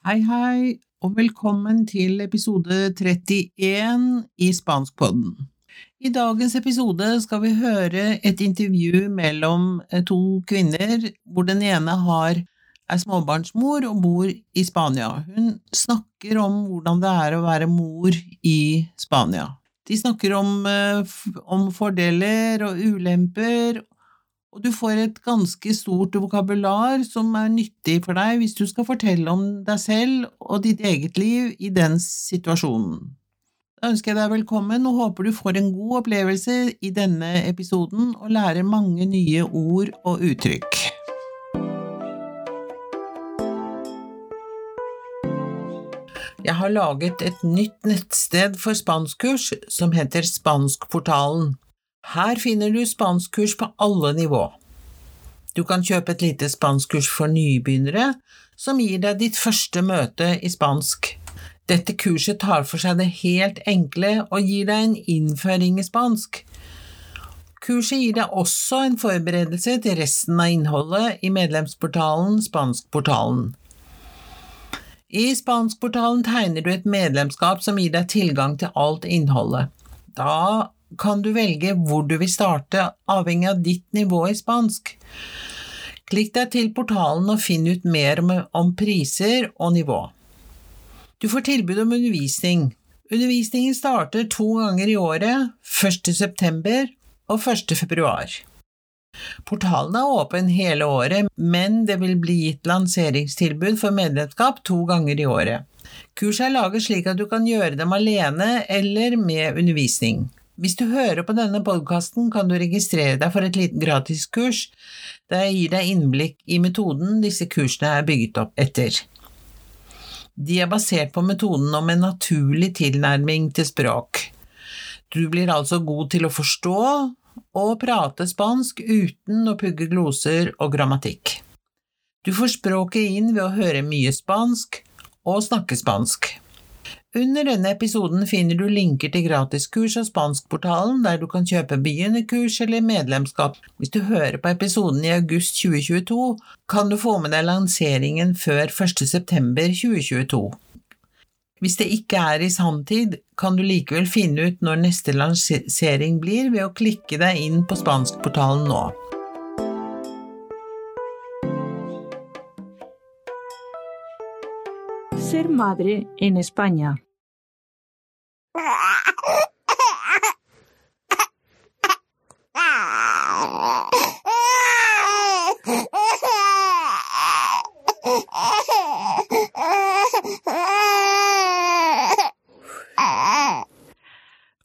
Hei, hei, og velkommen til episode 31 i Spanskpodden. I dagens episode skal vi høre et intervju mellom eh, to kvinner, hvor den ene har er småbarnsmor og bor i Spania. Hun snakker om hvordan det er å være mor i Spania. De snakker om, eh, om fordeler og ulemper, og du får et ganske stort vokabular som er nyttig for deg hvis du skal fortelle om deg selv og ditt eget liv i den situasjonen. Da ønsker jeg deg velkommen og håper du får en god opplevelse i denne episoden og lærer mange nye ord og uttrykk. Jeg har laget et nytt nettsted for spanskkurs som heter Spanskportalen. Her finner du spanskkurs på alle nivå. Du kan kjøpe et lite spanskkurs for nybegynnere, som gir deg ditt første møte i spansk. Dette kurset tar for seg det helt enkle og gir deg en innføring i spansk. Kurset gir deg også en forberedelse til resten av innholdet i medlemsportalen Spanskportalen. I Spanskportalen tegner du et medlemskap som gir deg tilgang til alt innholdet. Da kan du velge hvor du vil starte, avhengig av ditt nivå i spansk. Klikk deg til portalen og finn ut mer om, priser og nivå. Du får tilbud om undervisning. Undervisningen starter to ganger i året, 1. september og 1. februar. Portalen er åpen hele året, men det vil bli gitt lanseringstilbud for medlemskap to ganger i året. Kurset er laget slik at du kan gjøre dem alene eller med undervisning. Hvis du hører på denne podkasten, kan du registrere deg for et lite gratiskurs der jeg gir deg innblikk i metoden disse kursene er bygget opp etter. De er basert på metoden om en naturlig tilnærming til språk. Du blir altså god til å forstå og prate spansk uten å pugge gloser og grammatikk. Du får språket inn ved å høre mye spansk og snakke spansk. Under denne episoden finner du linker til gratiskurs av Spanskportalen, der du kan kjøpe begynnerkurs eller medlemskap. Hvis du hører på episoden i august 2022, kan du få med deg lanseringen før 1. september 2022. Hvis det ikke er i sanntid, kan du likevel finne ut når neste lansering blir ved å klikke deg inn på Spanskportalen nå. Ser madre en España.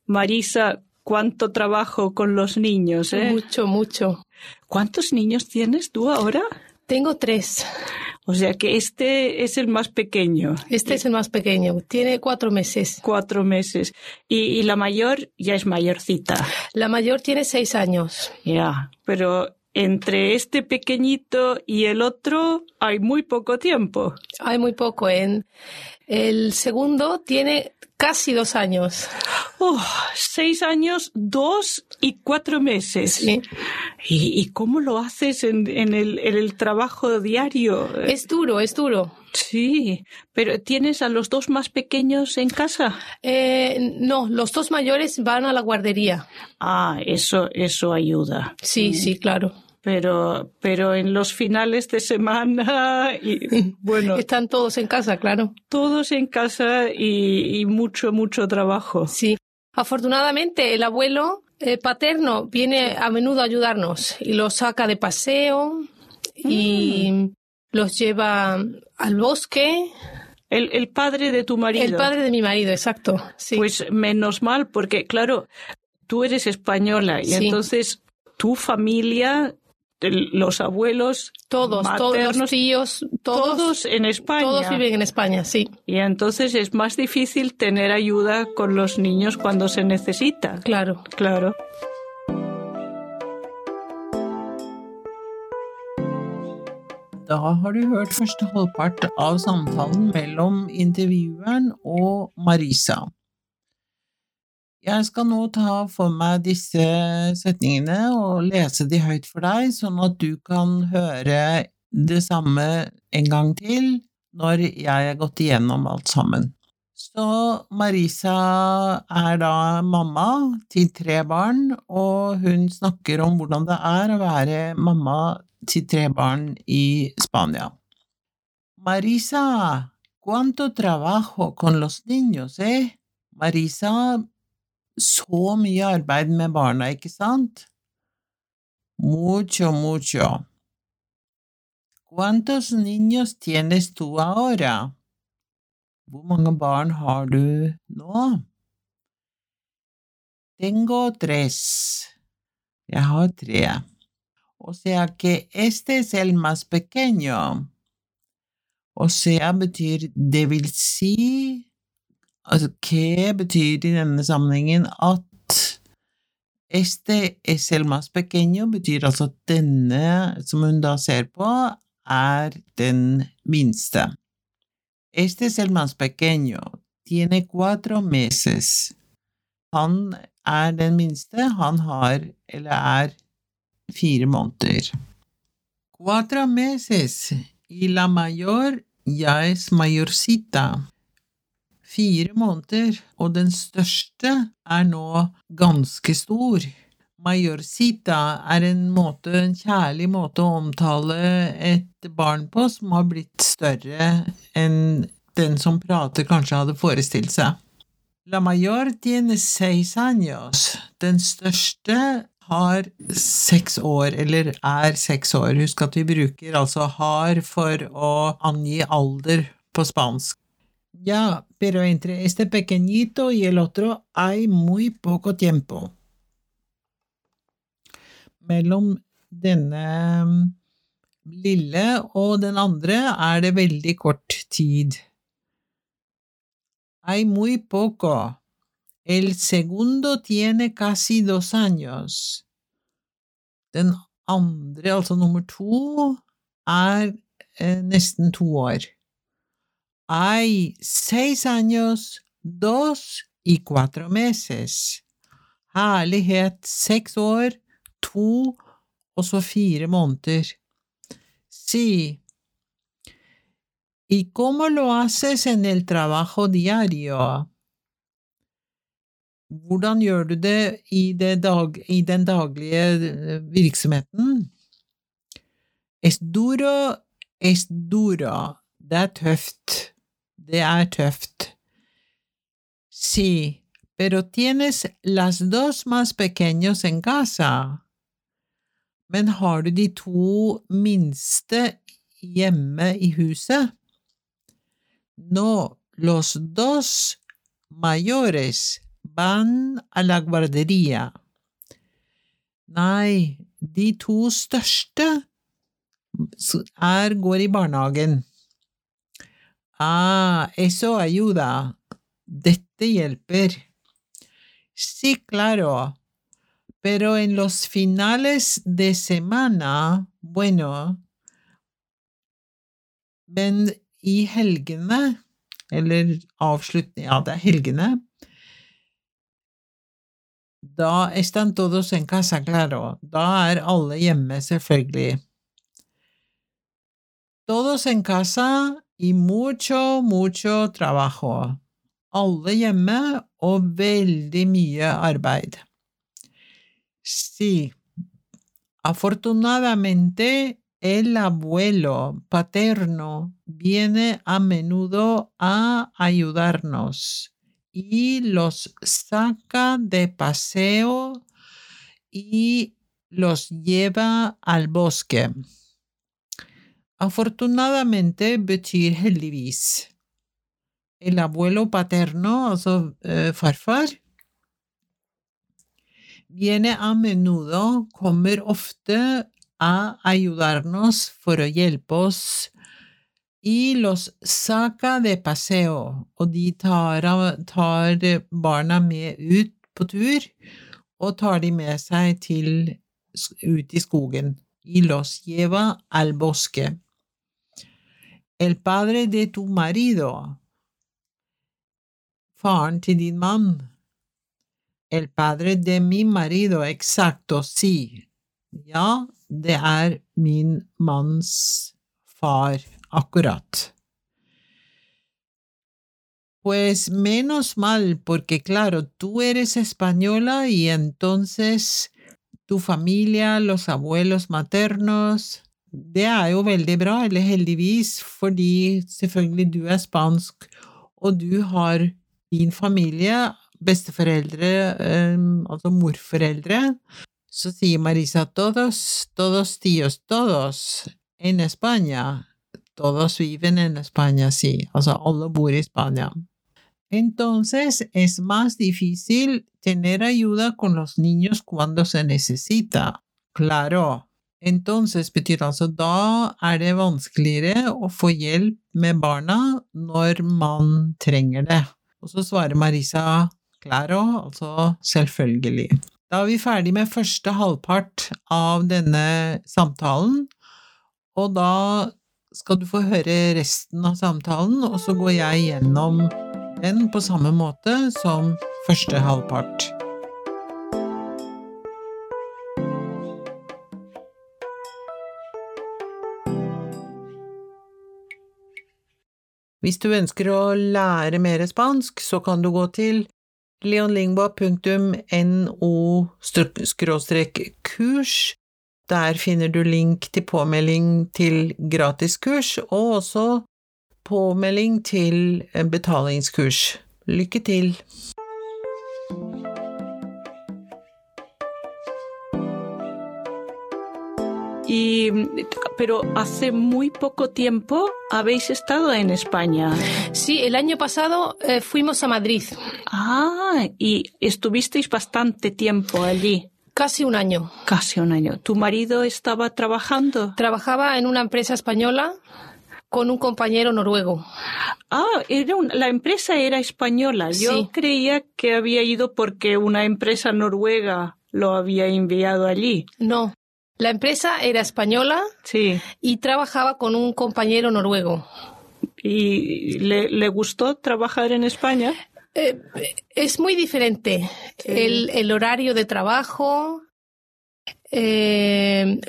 Marisa, cuánto trabajo con los niños, ¿eh? Mucho, mucho. ¿Cuántos niños tienes tú ahora? Tengo tres. O sea que este es el más pequeño. Este es el más pequeño. Tiene cuatro meses. Cuatro meses. Y, y la mayor ya es mayorcita. La mayor tiene seis años. Ya, pero entre este pequeñito y el otro hay muy poco tiempo. Hay muy poco. En el segundo tiene casi dos años. Oh, seis años, dos y cuatro meses. Sí. ¿Y, y cómo lo haces en, en, el, en el trabajo diario? Es duro, es duro. Sí, pero ¿tienes a los dos más pequeños en casa? Eh, no, los dos mayores van a la guardería. Ah, eso, eso ayuda. Sí, sí, claro. Pero, pero en los finales de semana, y, bueno, Están todos en casa, claro. todos en casa y, y mucho, mucho trabajo. Sí. Afortunadamente, el abuelo eh, paterno viene a menudo a ayudarnos y los saca de paseo y los lleva al bosque. El, el padre de tu marido. El padre de mi marido, exacto. Sí. Pues menos mal, porque claro, tú eres española y Sí. entonces tu familia, el- los abuelos, todos, todos los maternos, tíos, todos, todos en España. todos viven en España, sí, Y entonces es más difícil tener ayuda con los niños cuando se necesita. claro. Claro. Da har du hørt første halvpart av samtalen mellom intervjueren og Marisa. Jeg skal nå ta for meg disse setningene og lese de høyt for deg, sånn at du kan høre det samme en gang til når jeg har gått igjennom alt sammen. Så Marisa er da mamma til tre barn, og hun snakker om hvordan det er å være mamma til tre barn i Spania. Marisa, cuánto trabajo con los niños, eh? Marisa, så mye arbeid med barna, ikke sant? Mucho, mucho. ¿Cuántos niños tienes tú ahora? Hvor mange barn har du nå? Tengo tres. Jeg har tre. O sea que este es el más pequeño. O sea betyr det vil si Altså, hva betyr i denne sammenhengen at este es el más pequeño betyr altså at denne som hun da ser på, er den minste. Este es el más pequeño. Tiene cuatro meses. Han er den minste. Han har, eller er, fire måneder. Cuatro meses. Y la mayor ya es mayorcita. Fire måneder, og den største er nå ganske stor. Majorsita er en måte, en kjærlig måte å omtale et barn på som har blitt større enn den som prater kanskje hadde forestilt seg. La mayor tiene seis años. Den største har seks år, eller er seks år. Husk at vi bruker altså har for å angi alder på spansk. Ja, pero entre este pequeñito y el otro hay muy poco tiempo. Mellom denne lille og den andre er det veldig kort tid. Hay muy poco. El segundo tiene casi dos años. Den andre, altså nummer to, er eh, nesten to. Hay seis años, dos y cuatro meses. Herlighet, seks år, to og så fire måneder. Si. ¿Y cómo lo haces en el trabajo diario? Hvordan gjør du det i, det dag, i den daglige eh, virksomheten? Es duro, es duro. Det er tøft. Det er tøft. Sí, pero tienes las dos más pequeños en casa. Men har du de to minste hjemme i huset? No, los dos mayores van a la guardería. Nei, de to største er, går i barnehagen. Ah, eso ayuda. Dette hjelper. Sí, claro. Pero en los finales de semana, bueno Men i helgene, eller avslutning helgene. Da están todos en casa, claro. Da er alle hjemme, selvfølgelig. Todos en casa y mucho, mucho trabajo. Alle hjemme og veldig mye arbeid. Sí. Afortunadamente, el abuelo paterno viene a menudo a ayudarnos y los saca de paseo y los lleva al bosque. Afortunadamente betyr heldigvis. El abuelo paterno, altså eh, farfar, viene a menudo, kommer ofte a ayudarnos for å hjelpe oss y los saca de paseo, og de tar, tar barna med ut på tur og tar de med seg til, ut i skogen. Y los lleva al bosque. El padre de tu marido. Faren til. El padre de mi marido, exacto, si. Ja, det er min manns far, akkurat. Pues menos mal, porque claro, tú eres española y entonces tu familia, los abuelos maternos Det er jo veldig bra, eller heldigvis, fordi selvfølgelig du er spansk, og du har din familie, besteforeldre, um, altså morforeldre, så sier Marisa todos, todos tios todos en España. Todos viven en España, sí. Altså, alle bor i Spania. Entonces, es más difícil tener ayuda con los niños cuando se necesita. Claro. Entonces betyr altså da er det vanskeligere å få hjelp med barna når man trenger det. Og så svarer Marisa claro, altså selvfølgelig. Da er vi ferdig med første halvpart av denne samtalen, og da skal du få høre resten av samtalen, og så går jeg gjennom den på samme måte som første halvpart. Hvis du ønsker å lære mer spansk, så kan du gå til leonlingua.no-kurs. Der finner du link til påmelding til gratiskurs, og også påmelding til betalingskurs. Lykke til! Y, pero hace muy poco tiempo habéis estado en España. Sí, el año pasado eh, fuimos a Madrid, Ah, y estuvisteis bastante tiempo allí, casi un año. casi un año. ¿Tu marido estaba trabajando? Trabajaba en una empresa española con un compañero noruego. Ah, era un- la empresa era española. Yo Sí. creía que había ido porque una empresa noruega lo había enviado allí. No, la empresa era española Sí. y trabajaba con un compañero noruego. ¿Y le, le gustó trabajar en España? Eh, es muy diferente el, el horario de trabajo, eh,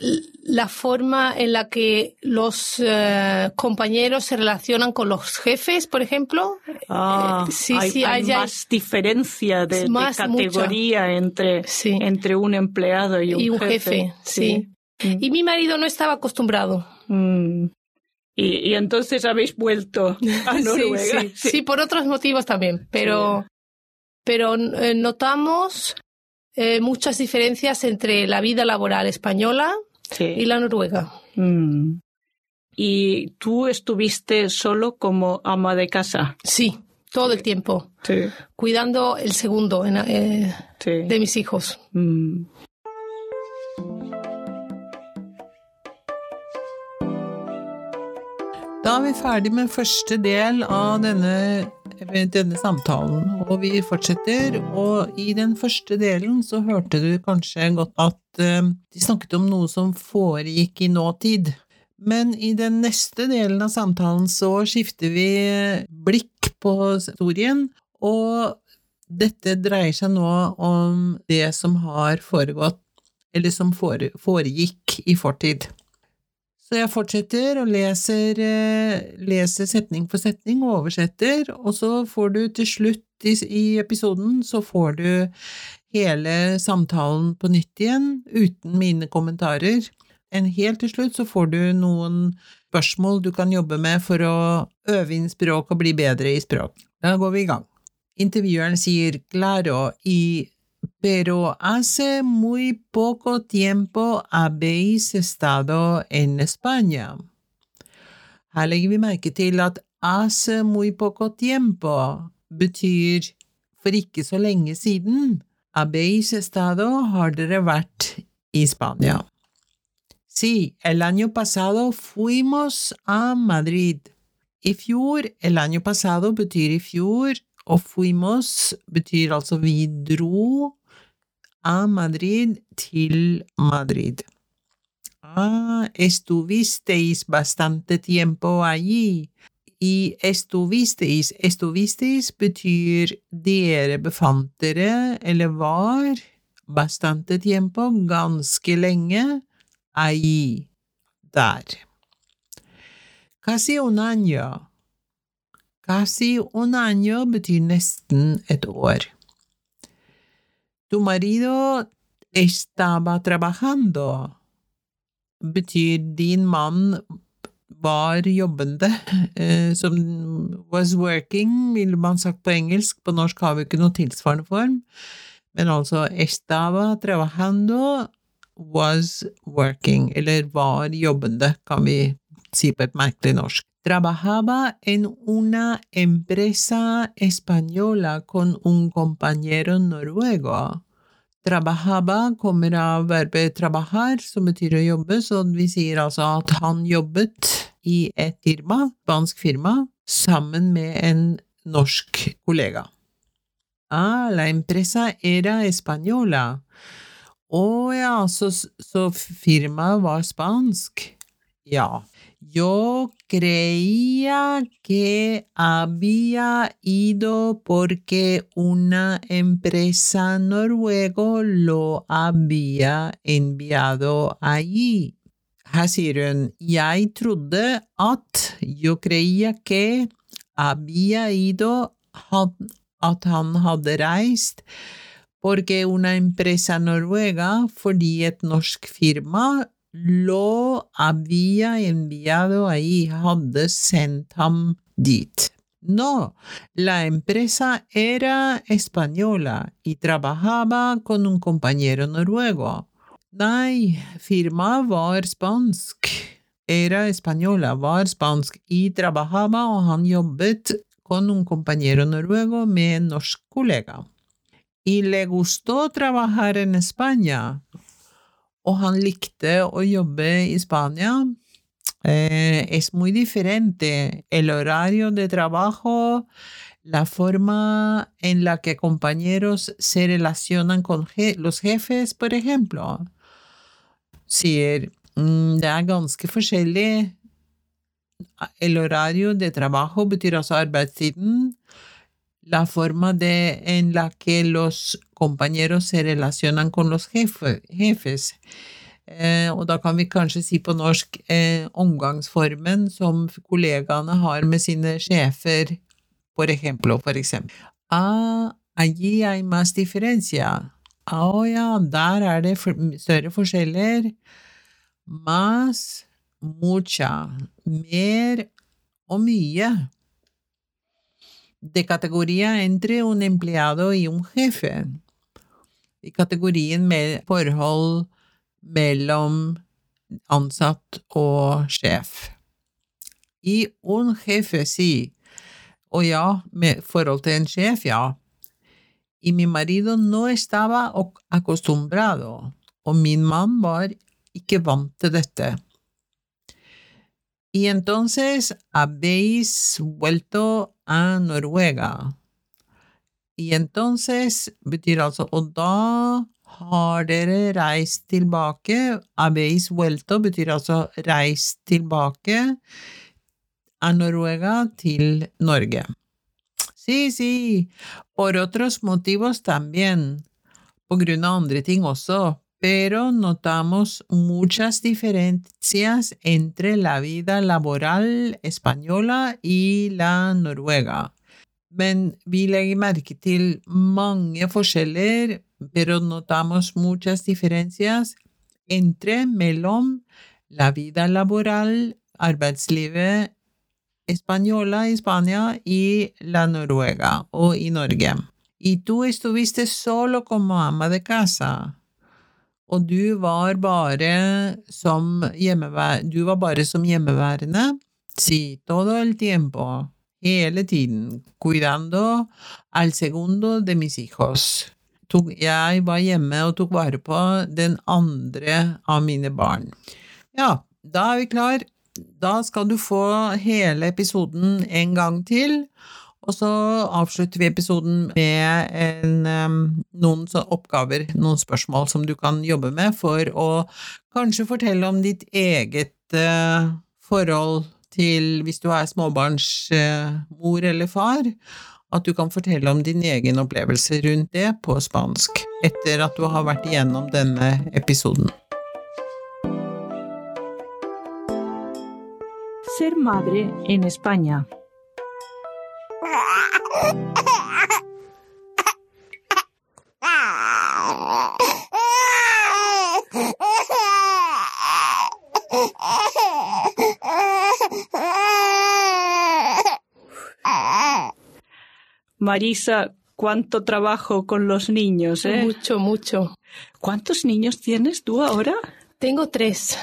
la forma en la que los eh, compañeros se relacionan con los jefes, por ejemplo. Ah, Eh, sí, hay, sí, hay más diferencia de, categoría entre, Sí. entre un empleado y un, Y un jefe, sí. Mm. Y mi marido no estaba acostumbrado. Mm. Y, y entonces habéis vuelto a Noruega. sí, sí, por otros motivos también, pero, pero eh, notamos eh, muchas diferencias entre la vida laboral española Sí. y la noruega. Mm. ¿Y tú estuviste solo como ama de casa? Sí, todo el tiempo, Sí. cuidando el segundo en- eh, sí. de mis hijos. Mm. Da er vi ferdig med første del av denne, denne samtalen, og vi fortsetter. Og i den første delen så hørte du kanskje godt at eh, de snakket om noe som foregikk i nåtid. Men i den neste delen av samtalen så skifter vi blikk på historien, og dette dreier seg nå om det som har foregått, eller som foregikk i fortid. Så jeg fortsetter og leser, eh, leser setning for setning og oversetter, og så får du til slutt i, i episoden så får du hele samtalen på nytt igjen, uten mine kommentarer. En helt til slutt så får du noen spørsmål du kan jobbe med for å øve inn språk og bli bedre i språk. Da går vi i gang. Intervjueren sier claro y Pero hace muy poco tiempo habéis estado en España. Her legger vi merke til at hace muy poco tiempo betyr for ikke så lenge siden. Habéis estado har dere vært i Spania. Sí, el año pasado fuimos a Madrid. I fjor, el año pasado betyr i fjor, og fuimos betyr altså vi dro a Madrid til Madrid. Ah, estuvisteis bastante tiempo allí. I estuvisteis, estuvisteis betyr dere befant dere, eller var, bastante tiempo, ganske lenge, allí, der. Casi un año. Casi un año betyr nesten et år. Tu marido estaba trabajando. Betyr din mann var jobbende, eh, som was working, ville man sagt på engelsk. På norsk har vi ikke noe tilsvarende form. Men altså estaba trabajando was working, eller var jobbende, kan vi si på et merkelig norsk. Trabajaba en una empresa española con un compañero noruego. Trabajaba kommer av verbet trabajar, som betyr å jobbe, så vi sier altså at han jobbet i et firma, spansk firma, sammen med en norsk kollega. Ah, la empresa era española. Å ja, så, så firmaet var spansk? Ja. Yo creía que había ido porque una empresa noruego lo había enviado allí. Her trodde at Yo creía que había ido at han hadde reist porque una empresa noruega fordi et norsk firma lo había enviado ahí, hadde sendt ham dit. No, la empresa era española y trabajaba con un compañero noruego. Nei, firmaet var spansk. Era española, var spansk, y trabajaba, og han jobbet con un compañero noruego med norsk kollega. Y le gustó trabajar en España han. Eh, es muy diferente el horario de trabajo, la forma en la que compañeros se relacionan con los jefes, por ejemplo. Sier mm, det er ganske. El horario de trabajo betyr altså arbeidstiden. La forma de, en la que los compañeros se relacionan con los jefe, jefes. Eh, og da kan vi kanskje si på norsk eh, omgangsformen som kollegaene har med sine sjefer, por ejemplo, for eksempel. Ah, allí hay más diferencia. Å ah, ja, der er det større forskjeller. Más, mucha, mer og mye. De categoría entre un empleado y un jefe i kategorien med forhold mellom ansatt og sjef. I un jefe si, og ja, med forhold til en sjef, ja. Y mi marido no estaba acostumbrado, og min mann var ikke vant til dette. Y entonces habéis vuelto a Noruega. Y entonces betyr altså og da har dere reist tilbake. Habéis vuelto betyr altså reist tilbake a Noruega til Norge. Sí, sí, por otros motivos también, på grunn av andre ting også, pero notamos muchas diferencias entre la vida laboral española y la noruega men vi til mange forskjeller, pero notamos muchas diferencias entre mellom la vida laboral, arbeidslivet española i Spania y la Noruega og i Norge. Y tú estuviste solo como ama de casa. Og du var bare som du var bare som hjemmeværende, si todo el tiempo hele tiden, cuidando al segundo de mis hijos. Tok, jeg var hjemme og tok vare på den andre av mine barn. Ja, da er vi klar. Da skal du få hele episoden en gang til. Og så avslutter vi episoden med en, noen oppgaver, noen spørsmål som du kan jobbe med for å kanskje fortelle om ditt eget uh, forhold til, hvis du er småbarnsmor eller far, at du kan fortelle om din egen opplevelse rundt det på spansk, etter at du har vært igjennom denne episoden. Ser madre en España. Marisa, cuánto trabajo con los niños, ¿eh? Mucho, mucho. ¿Cuántos niños tienes tú ahora? Tengo tres.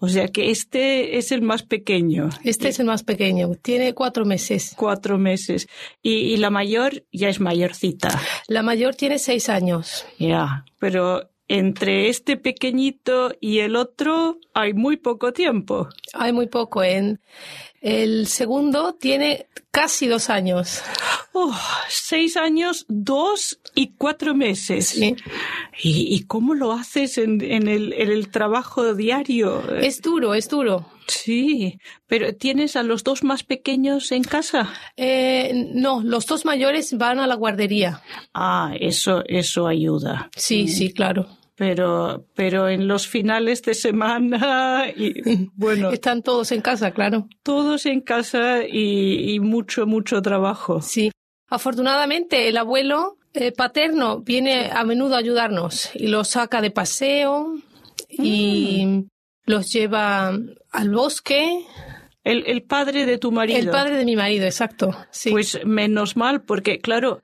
O sea que este es el más pequeño. Este es el más pequeño. Tiene cuatro meses. Cuatro meses. Y, y la mayor ya es mayorcita. La mayor tiene seis años. Ya, pero entre este pequeñito y el otro hay muy poco tiempo. Hay muy poco. En el segundo tiene casi dos años. Oh, seis años, dos y cuatro meses. Sí. ¿Y, y cómo lo haces en, en, el, en el trabajo diario? Es duro, es duro. Sí, pero ¿tienes a los dos más pequeños en casa? Eh, no, los dos mayores van a la guardería. Ah, eso, eso ayuda. Sí, sí, claro. Pero, pero en los finales de semana, y, bueno, Están todos en casa, claro. todos en casa y, y mucho, mucho trabajo. Sí. Afortunadamente, el abuelo eh, paterno viene a menudo a ayudarnos y los saca de paseo y los lleva al bosque. El, el padre de tu marido. El padre de mi marido, exacto. Sí. Pues menos mal, porque claro,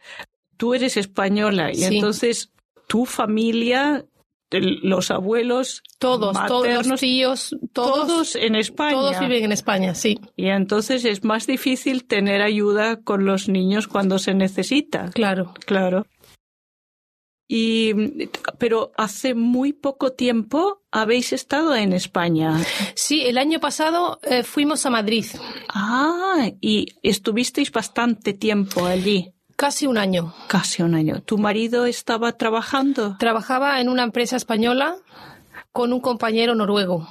tú eres española y Sí. entonces tu familia, los abuelos, todos, todos maternos, los tíos, todos, todos en España. todos viven en España, sí, Y entonces es más difícil tener ayuda con los niños cuando se necesita. claro. Claro. Y, pero hace muy poco tiempo habéis estado en España. Sí, el año pasado eh, fuimos a Madrid, Ah, y estuvisteis bastante tiempo allí, casi un año. casi un año. ¿Tu marido estaba trabajando? Trabajaba en una empresa española con un compañero noruego.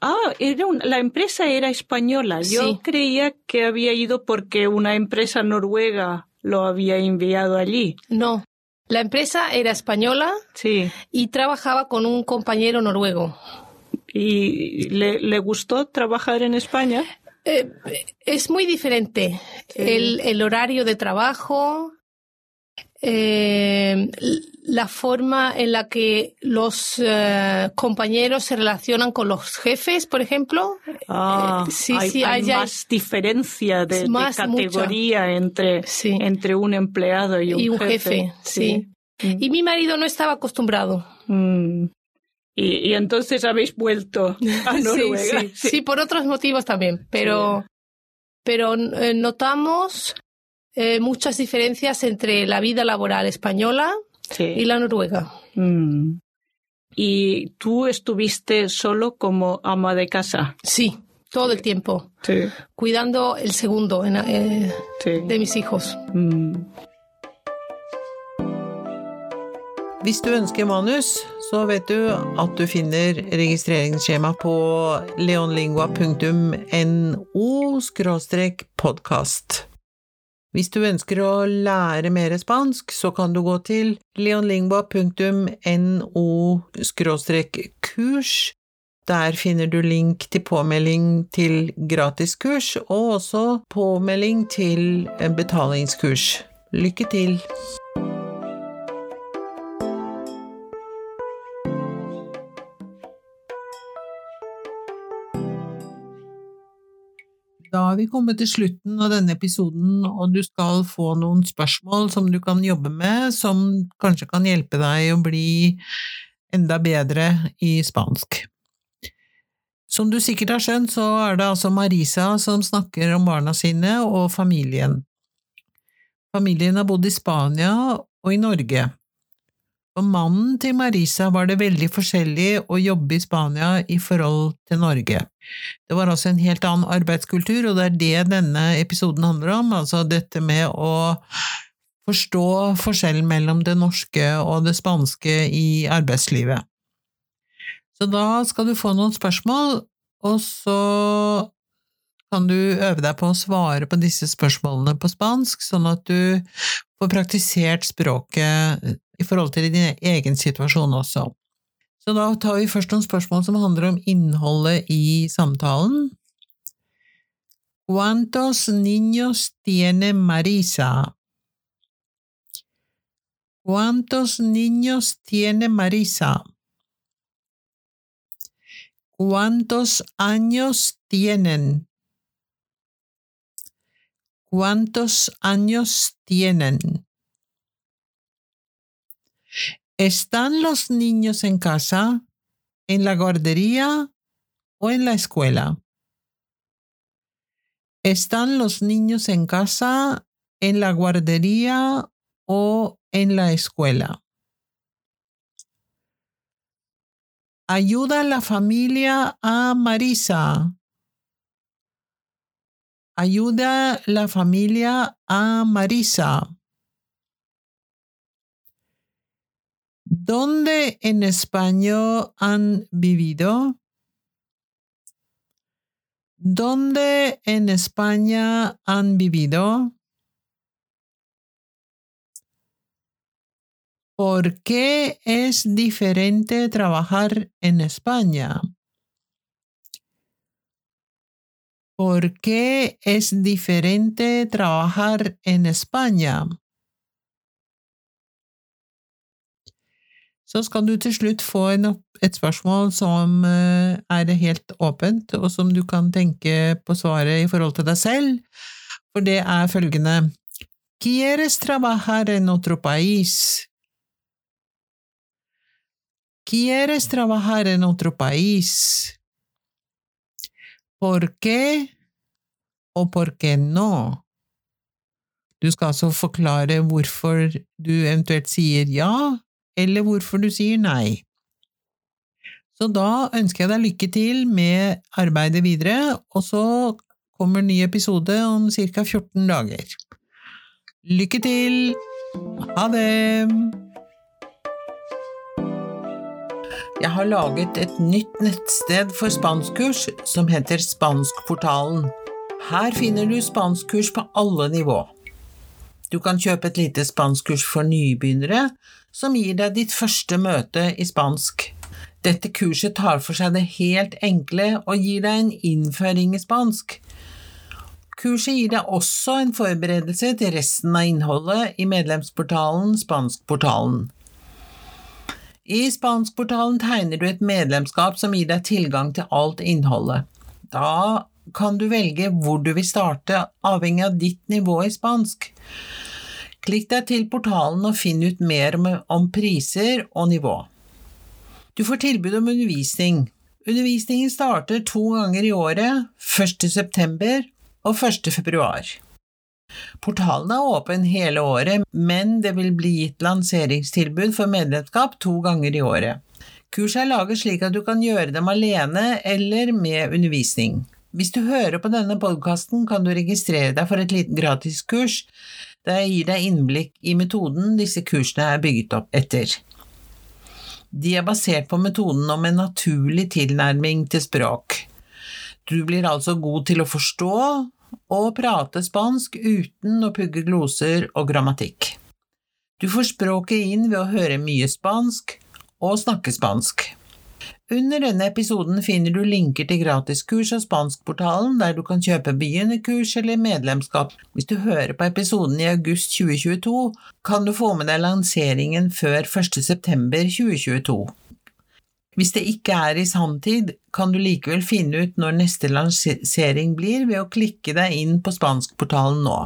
Ah, era un- la empresa era española. Yo Sí. creía que había ido porque una empresa noruega lo había enviado allí. No, la empresa era española Sí. y trabajaba con un compañero noruego. ¿Y le, le gustó trabajar en España? Eh, es muy diferente el, el horario de trabajo, eh, la forma en la que los eh, compañeros se relacionan con los jefes, por ejemplo. Ah, Eh, sí, hay, sí, hay hay- hay- más diferencia de, categoría entre, Sí. entre un empleado y un, y un jefe, sí. Mm. Y mi marido no estaba acostumbrado. Mm. Y, y entonces habéis vuelto a Noruega. sí, sí, por otros motivos también, pero, pero eh, notamos eh, muchas diferencias entre la vida laboral española y la noruega. Mm. ¿Y tú estuviste solo como ama de casa? Sí, todo el tiempo, Sí. cuidando el segundo en- eh, de mis hijos. Mm. Hvis du ønsker manus, så vet du at du finner registreringsskjema på leonlingua.no podkast. Hvis du ønsker å lære mer spansk, så kan du gå til leonlingua.no kurs. Der finner du link til påmelding til gratiskurs, og også påmelding til betalingskurs. Lykke til! Da har vi kommet til slutten av denne episoden, og du skal få noen spørsmål som du kan jobbe med, som kanskje kan hjelpe deg å bli enda bedre i spansk. Som du sikkert har skjønt, så er det altså Marisa som snakker om barna sine og familien. Familien har bodd i Spania og i Norge. For mannen til Marisa var det veldig forskjellig å jobbe i Spania i forhold til Norge. Det var altså en helt annen arbeidskultur, og det er det denne episoden handler om, altså dette med å forstå forskjellen mellom det norske og det spanske i arbeidslivet. Så da skal du få noen spørsmål, og så kan du øve deg på å svare på disse spørsmålene på spansk, sånn at du får praktisert språket i forhold til din egen situasjon også. Så da tar vi først noen spørsmål som handler om innholdet i samtalen. ¿Cuántos niños tiene Marisa? ¿Cuántos niños tiene Marisa? ¿Cuántos años tienen? ¿Cuántos años tienen? ¿Están los niños en casa, en la guardería o en la escuela? ¿Están los niños en casa, en la guardería o en la escuela? Ayuda la familia a Marisa. Ayuda la familia a Marisa. ¿Dónde en España han vivido? ¿Dónde en España han vivido? ¿Por qué es diferente trabajar en España? ¿Por qué es diferente trabajar en España? Så skal du til slutt få en, et spørsmål som uh, er helt åpent, og som du kan tenke på svaret i forhold til deg selv, for det er følgende ¿Quieres trabajar en otro país? ¿Quieres trabajar en otro país? ¿Por qué? Og por qué no? Du skal altså forklare hvorfor du eventuelt sier ja, eller hvorfor du sier nei. Så da ønsker jeg deg lykke til med arbeidet videre, og så kommer en ny episode om ca. 14 dager. Lykke til! Ha det! Jeg har laget et nytt nettsted for spanskkurs som heter Spanskportalen. Her finner du spanskkurs på alle nivå. Du kan kjøpe et lite spanskkurs for nybegynnere, som gir deg ditt første møte i spansk. Dette kurset tar for seg det helt enkle og gir deg en innføring i spansk. Kurset gir deg også en forberedelse til resten av innholdet i medlemsportalen Spanskportalen. I Spanskportalen tegner du et medlemskap som gir deg tilgang til alt innholdet. Da kan du velge hvor du vil starte, avhengig av ditt nivå i spansk. Klikk deg til portalen og finn ut mer om priser og nivå. Du får tilbud om undervisning. Undervisningen starter to ganger i året, 1. september og 1. februar. Portalen er åpen hele året, men det vil bli gitt lanseringstilbud for medlemskap to ganger i året. Kurset er laget slik at du kan gjøre dem alene eller med undervisning. Hvis du hører på denne podkasten, kan du registrere deg for et lite gratiskurs der jeg gir deg innblikk i metoden disse kursene er bygget opp etter. De er basert på metoden om en naturlig tilnærming til språk. Du blir altså god til å forstå og prate spansk uten å pugge gloser og grammatikk. Du får språket inn ved å høre mye spansk og snakke spansk. Under denne episoden finner du linker til gratiskurs av Spanskportalen, der du kan kjøpe begynnerkurs eller medlemskap. Hvis du hører på episoden i august 2022, kan du få med deg lanseringen før 1. september 2022. Hvis det ikke er i sanntid, kan du likevel finne ut når neste lansering blir ved å klikke deg inn på Spanskportalen nå.